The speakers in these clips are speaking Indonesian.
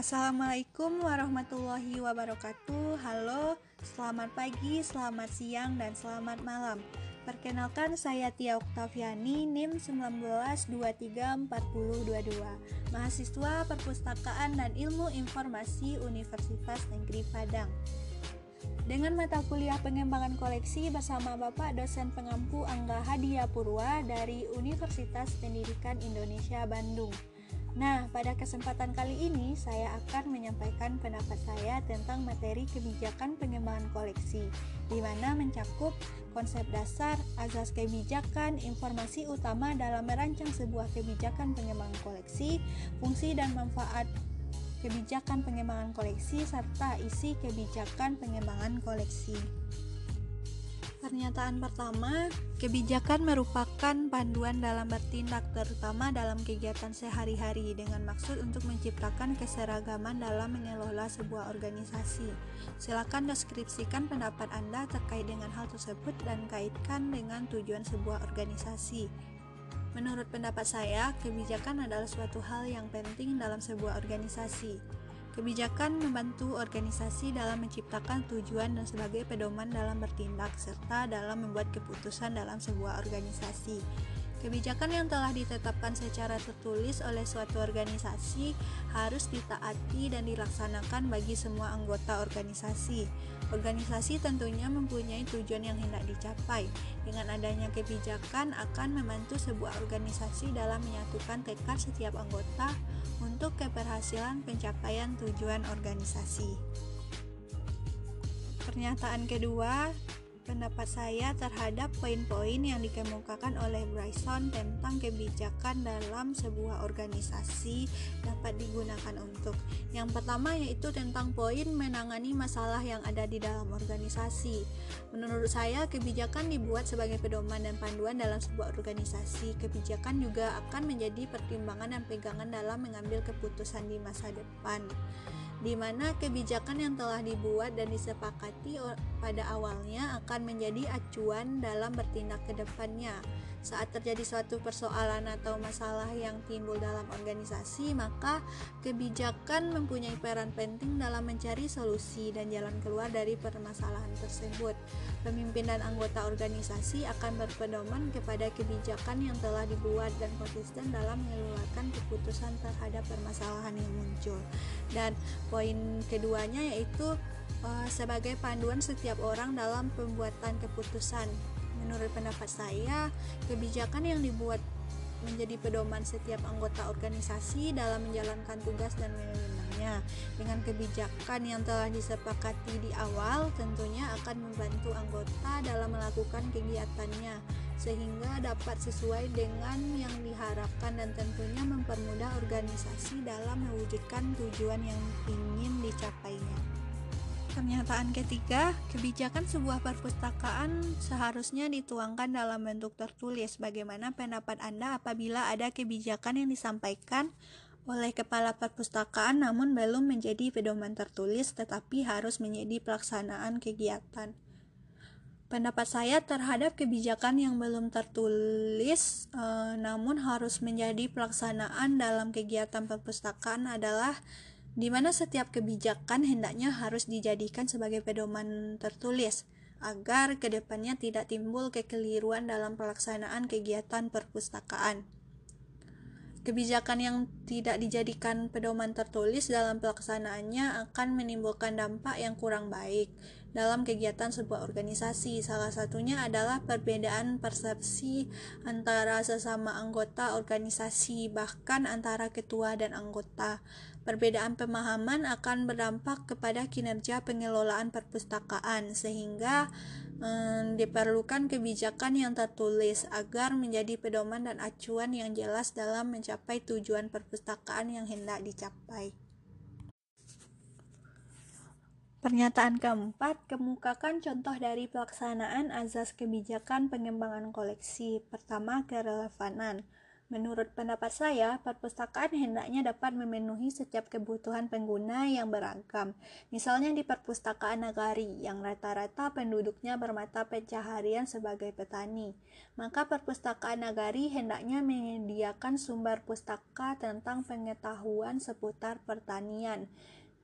Assalamualaikum warahmatullahi wabarakatuh. Halo, selamat pagi, selamat siang, dan selamat malam. Perkenalkan saya Tia Oktaviani, NIM 19234022, mahasiswa Perpustakaan dan Ilmu Informasi Universitas Negeri Padang. Dengan mata kuliah pengembangan koleksi bersama Bapak dosen pengampu Angga Hadia Purwa dari Universitas Pendidikan Indonesia Bandung. Nah, pada kesempatan kali ini saya akan menyampaikan pendapat saya tentang materi kebijakan pengembangan koleksi, di mana mencakup konsep dasar, azas kebijakan, informasi utama dalam merancang sebuah kebijakan pengembangan koleksi, fungsi dan manfaat kebijakan pengembangan koleksi, serta isi kebijakan pengembangan koleksi. Pernyataan pertama, kebijakan merupakan panduan dalam bertindak terutama dalam kegiatan sehari-hari dengan maksud untuk menciptakan keseragaman dalam mengelola sebuah organisasi. Silakan deskripsikan pendapat Anda terkait dengan hal tersebut dan kaitkan dengan tujuan sebuah organisasi. Menurut pendapat saya, kebijakan adalah suatu hal yang penting dalam sebuah organisasi. Kebijakan membantu organisasi dalam menciptakan tujuan dan sebagai pedoman dalam bertindak serta dalam membuat keputusan dalam sebuah organisasi. Kebijakan yang telah ditetapkan secara tertulis oleh suatu organisasi harus ditaati dan dilaksanakan bagi semua anggota organisasi. Organisasi tentunya mempunyai tujuan yang hendak dicapai. Dengan adanya kebijakan akan membantu sebuah organisasi dalam menyatukan tekad setiap anggota untuk keberhasilan pencapaian tujuan organisasi. Pernyataan kedua, pendapat saya terhadap poin-poin yang dikemukakan oleh Bryson tentang kebijakan dalam sebuah organisasi dapat digunakan untuk yang pertama yaitu tentang poin menangani masalah yang ada di dalam organisasi. Menurut saya, kebijakan dibuat sebagai pedoman dan panduan dalam sebuah organisasi. Kebijakan juga akan menjadi pertimbangan dan pegangan dalam mengambil keputusan di masa depan di mana kebijakan yang telah dibuat dan disepakati pada awalnya akan menjadi acuan dalam bertindak ke depannya. Saat terjadi suatu persoalan atau masalah yang timbul dalam organisasi, maka kebijakan mempunyai peran penting dalam mencari solusi dan jalan keluar dari permasalahan tersebut. Pemimpin dan anggota organisasi akan berpedoman kepada kebijakan yang telah dibuat dan konsisten dalam mengeluarkan keputusan terhadap permasalahan yang muncul. Dan poin keduanya yaitu uh, sebagai panduan setiap orang dalam pembuatan keputusan Menurut pendapat saya, kebijakan yang dibuat menjadi pedoman setiap anggota organisasi dalam menjalankan tugas dan wewenangnya. Dengan kebijakan yang telah disepakati di awal, tentunya akan membantu anggota dalam melakukan kegiatannya sehingga dapat sesuai dengan yang diharapkan dan tentunya mempermudah organisasi dalam mewujudkan tujuan yang ingin dicapainya. Pernyataan ketiga, kebijakan sebuah perpustakaan seharusnya dituangkan dalam bentuk tertulis. Bagaimana pendapat Anda apabila ada kebijakan yang disampaikan oleh kepala perpustakaan namun belum menjadi pedoman tertulis tetapi harus menjadi pelaksanaan kegiatan? Pendapat saya terhadap kebijakan yang belum tertulis e, namun harus menjadi pelaksanaan dalam kegiatan perpustakaan adalah di mana setiap kebijakan hendaknya harus dijadikan sebagai pedoman tertulis agar ke depannya tidak timbul kekeliruan dalam pelaksanaan kegiatan perpustakaan. Kebijakan yang tidak dijadikan pedoman tertulis dalam pelaksanaannya akan menimbulkan dampak yang kurang baik dalam kegiatan sebuah organisasi. Salah satunya adalah perbedaan persepsi antara sesama anggota organisasi, bahkan antara ketua dan anggota. Perbedaan pemahaman akan berdampak kepada kinerja pengelolaan perpustakaan, sehingga hmm, diperlukan kebijakan yang tertulis agar menjadi pedoman dan acuan yang jelas dalam mencapai tujuan perpustakaan yang hendak dicapai. Pernyataan keempat, kemukakan contoh dari pelaksanaan azas kebijakan pengembangan koleksi. Pertama, kerelevanan. Menurut pendapat saya, perpustakaan hendaknya dapat memenuhi setiap kebutuhan pengguna yang beragam. Misalnya di perpustakaan nagari, yang rata-rata penduduknya bermata pencaharian sebagai petani. Maka perpustakaan nagari hendaknya menyediakan sumber pustaka tentang pengetahuan seputar pertanian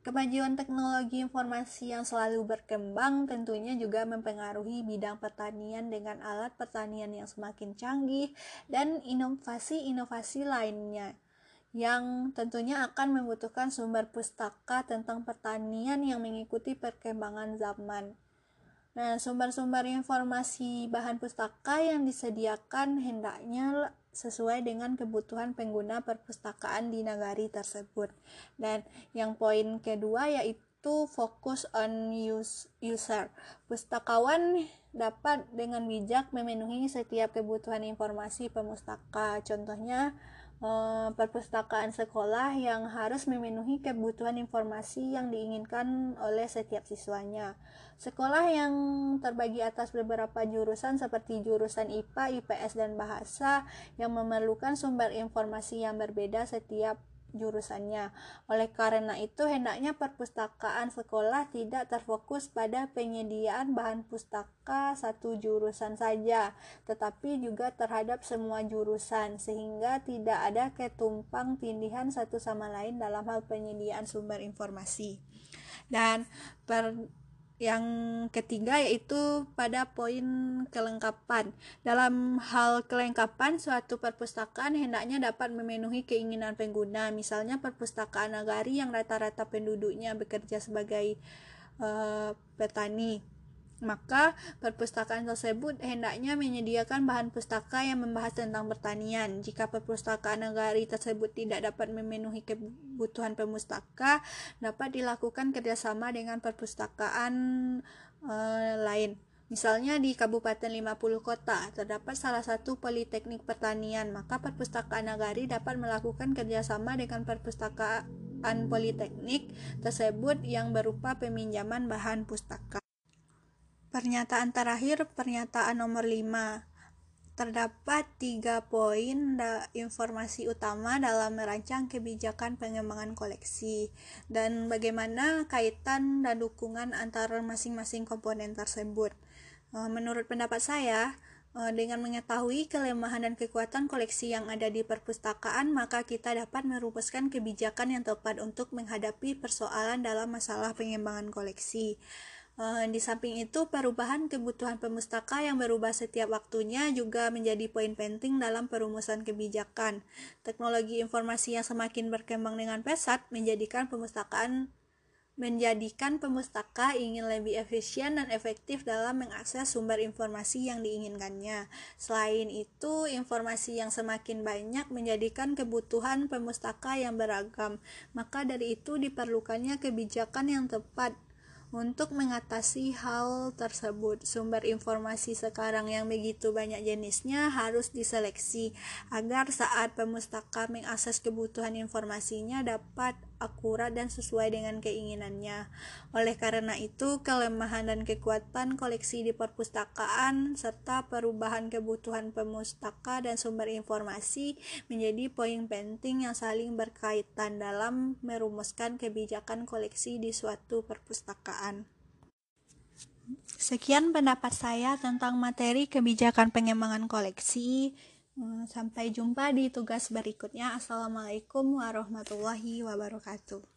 Kemajuan teknologi informasi yang selalu berkembang tentunya juga mempengaruhi bidang pertanian dengan alat pertanian yang semakin canggih dan inovasi-inovasi lainnya yang tentunya akan membutuhkan sumber pustaka tentang pertanian yang mengikuti perkembangan zaman. Nah, sumber-sumber informasi bahan pustaka yang disediakan hendaknya sesuai dengan kebutuhan pengguna perpustakaan di nagari tersebut. Dan yang poin kedua yaitu fokus on use, user. Pustakawan dapat dengan bijak memenuhi setiap kebutuhan informasi pemustaka. Contohnya, Eh, perpustakaan sekolah yang harus memenuhi kebutuhan informasi yang diinginkan oleh setiap siswanya. Sekolah yang terbagi atas beberapa jurusan seperti jurusan IPA, IPS, dan bahasa yang memerlukan sumber informasi yang berbeda setiap jurusannya. Oleh karena itu, hendaknya perpustakaan sekolah tidak terfokus pada penyediaan bahan pustaka satu jurusan saja, tetapi juga terhadap semua jurusan, sehingga tidak ada ketumpang tindihan satu sama lain dalam hal penyediaan sumber informasi. Dan per yang ketiga yaitu pada poin kelengkapan. Dalam hal kelengkapan, suatu perpustakaan hendaknya dapat memenuhi keinginan pengguna. Misalnya perpustakaan nagari yang rata-rata penduduknya bekerja sebagai uh, petani maka perpustakaan tersebut hendaknya menyediakan bahan pustaka yang membahas tentang pertanian. Jika perpustakaan negari tersebut tidak dapat memenuhi kebutuhan pemustaka, dapat dilakukan kerjasama dengan perpustakaan uh, lain. Misalnya di Kabupaten 50 Kota terdapat salah satu politeknik pertanian, maka perpustakaan nagari dapat melakukan kerjasama dengan perpustakaan politeknik tersebut yang berupa peminjaman bahan pustaka. Pernyataan terakhir, pernyataan nomor 5. Terdapat tiga poin da informasi utama dalam merancang kebijakan pengembangan koleksi dan bagaimana kaitan dan dukungan antara masing-masing komponen tersebut. Eh, menurut pendapat saya, eh, dengan mengetahui kelemahan dan kekuatan koleksi yang ada di perpustakaan, maka kita dapat merumuskan kebijakan yang tepat untuk menghadapi persoalan dalam masalah pengembangan koleksi. Uh, di samping itu, perubahan kebutuhan pemustaka yang berubah setiap waktunya juga menjadi poin penting dalam perumusan kebijakan. Teknologi informasi yang semakin berkembang dengan pesat menjadikan pemustakaan menjadikan pemustaka ingin lebih efisien dan efektif dalam mengakses sumber informasi yang diinginkannya. Selain itu, informasi yang semakin banyak menjadikan kebutuhan pemustaka yang beragam. Maka dari itu diperlukannya kebijakan yang tepat untuk mengatasi hal tersebut, sumber informasi sekarang yang begitu banyak jenisnya harus diseleksi agar saat pemustaka mengakses kebutuhan informasinya dapat akurat dan sesuai dengan keinginannya. Oleh karena itu, kelemahan dan kekuatan koleksi di perpustakaan serta perubahan kebutuhan pemustaka dan sumber informasi menjadi poin penting yang saling berkaitan dalam merumuskan kebijakan koleksi di suatu perpustakaan. Sekian pendapat saya tentang materi kebijakan pengembangan koleksi. Hmm, sampai jumpa di tugas berikutnya. Assalamualaikum warahmatullahi wabarakatuh.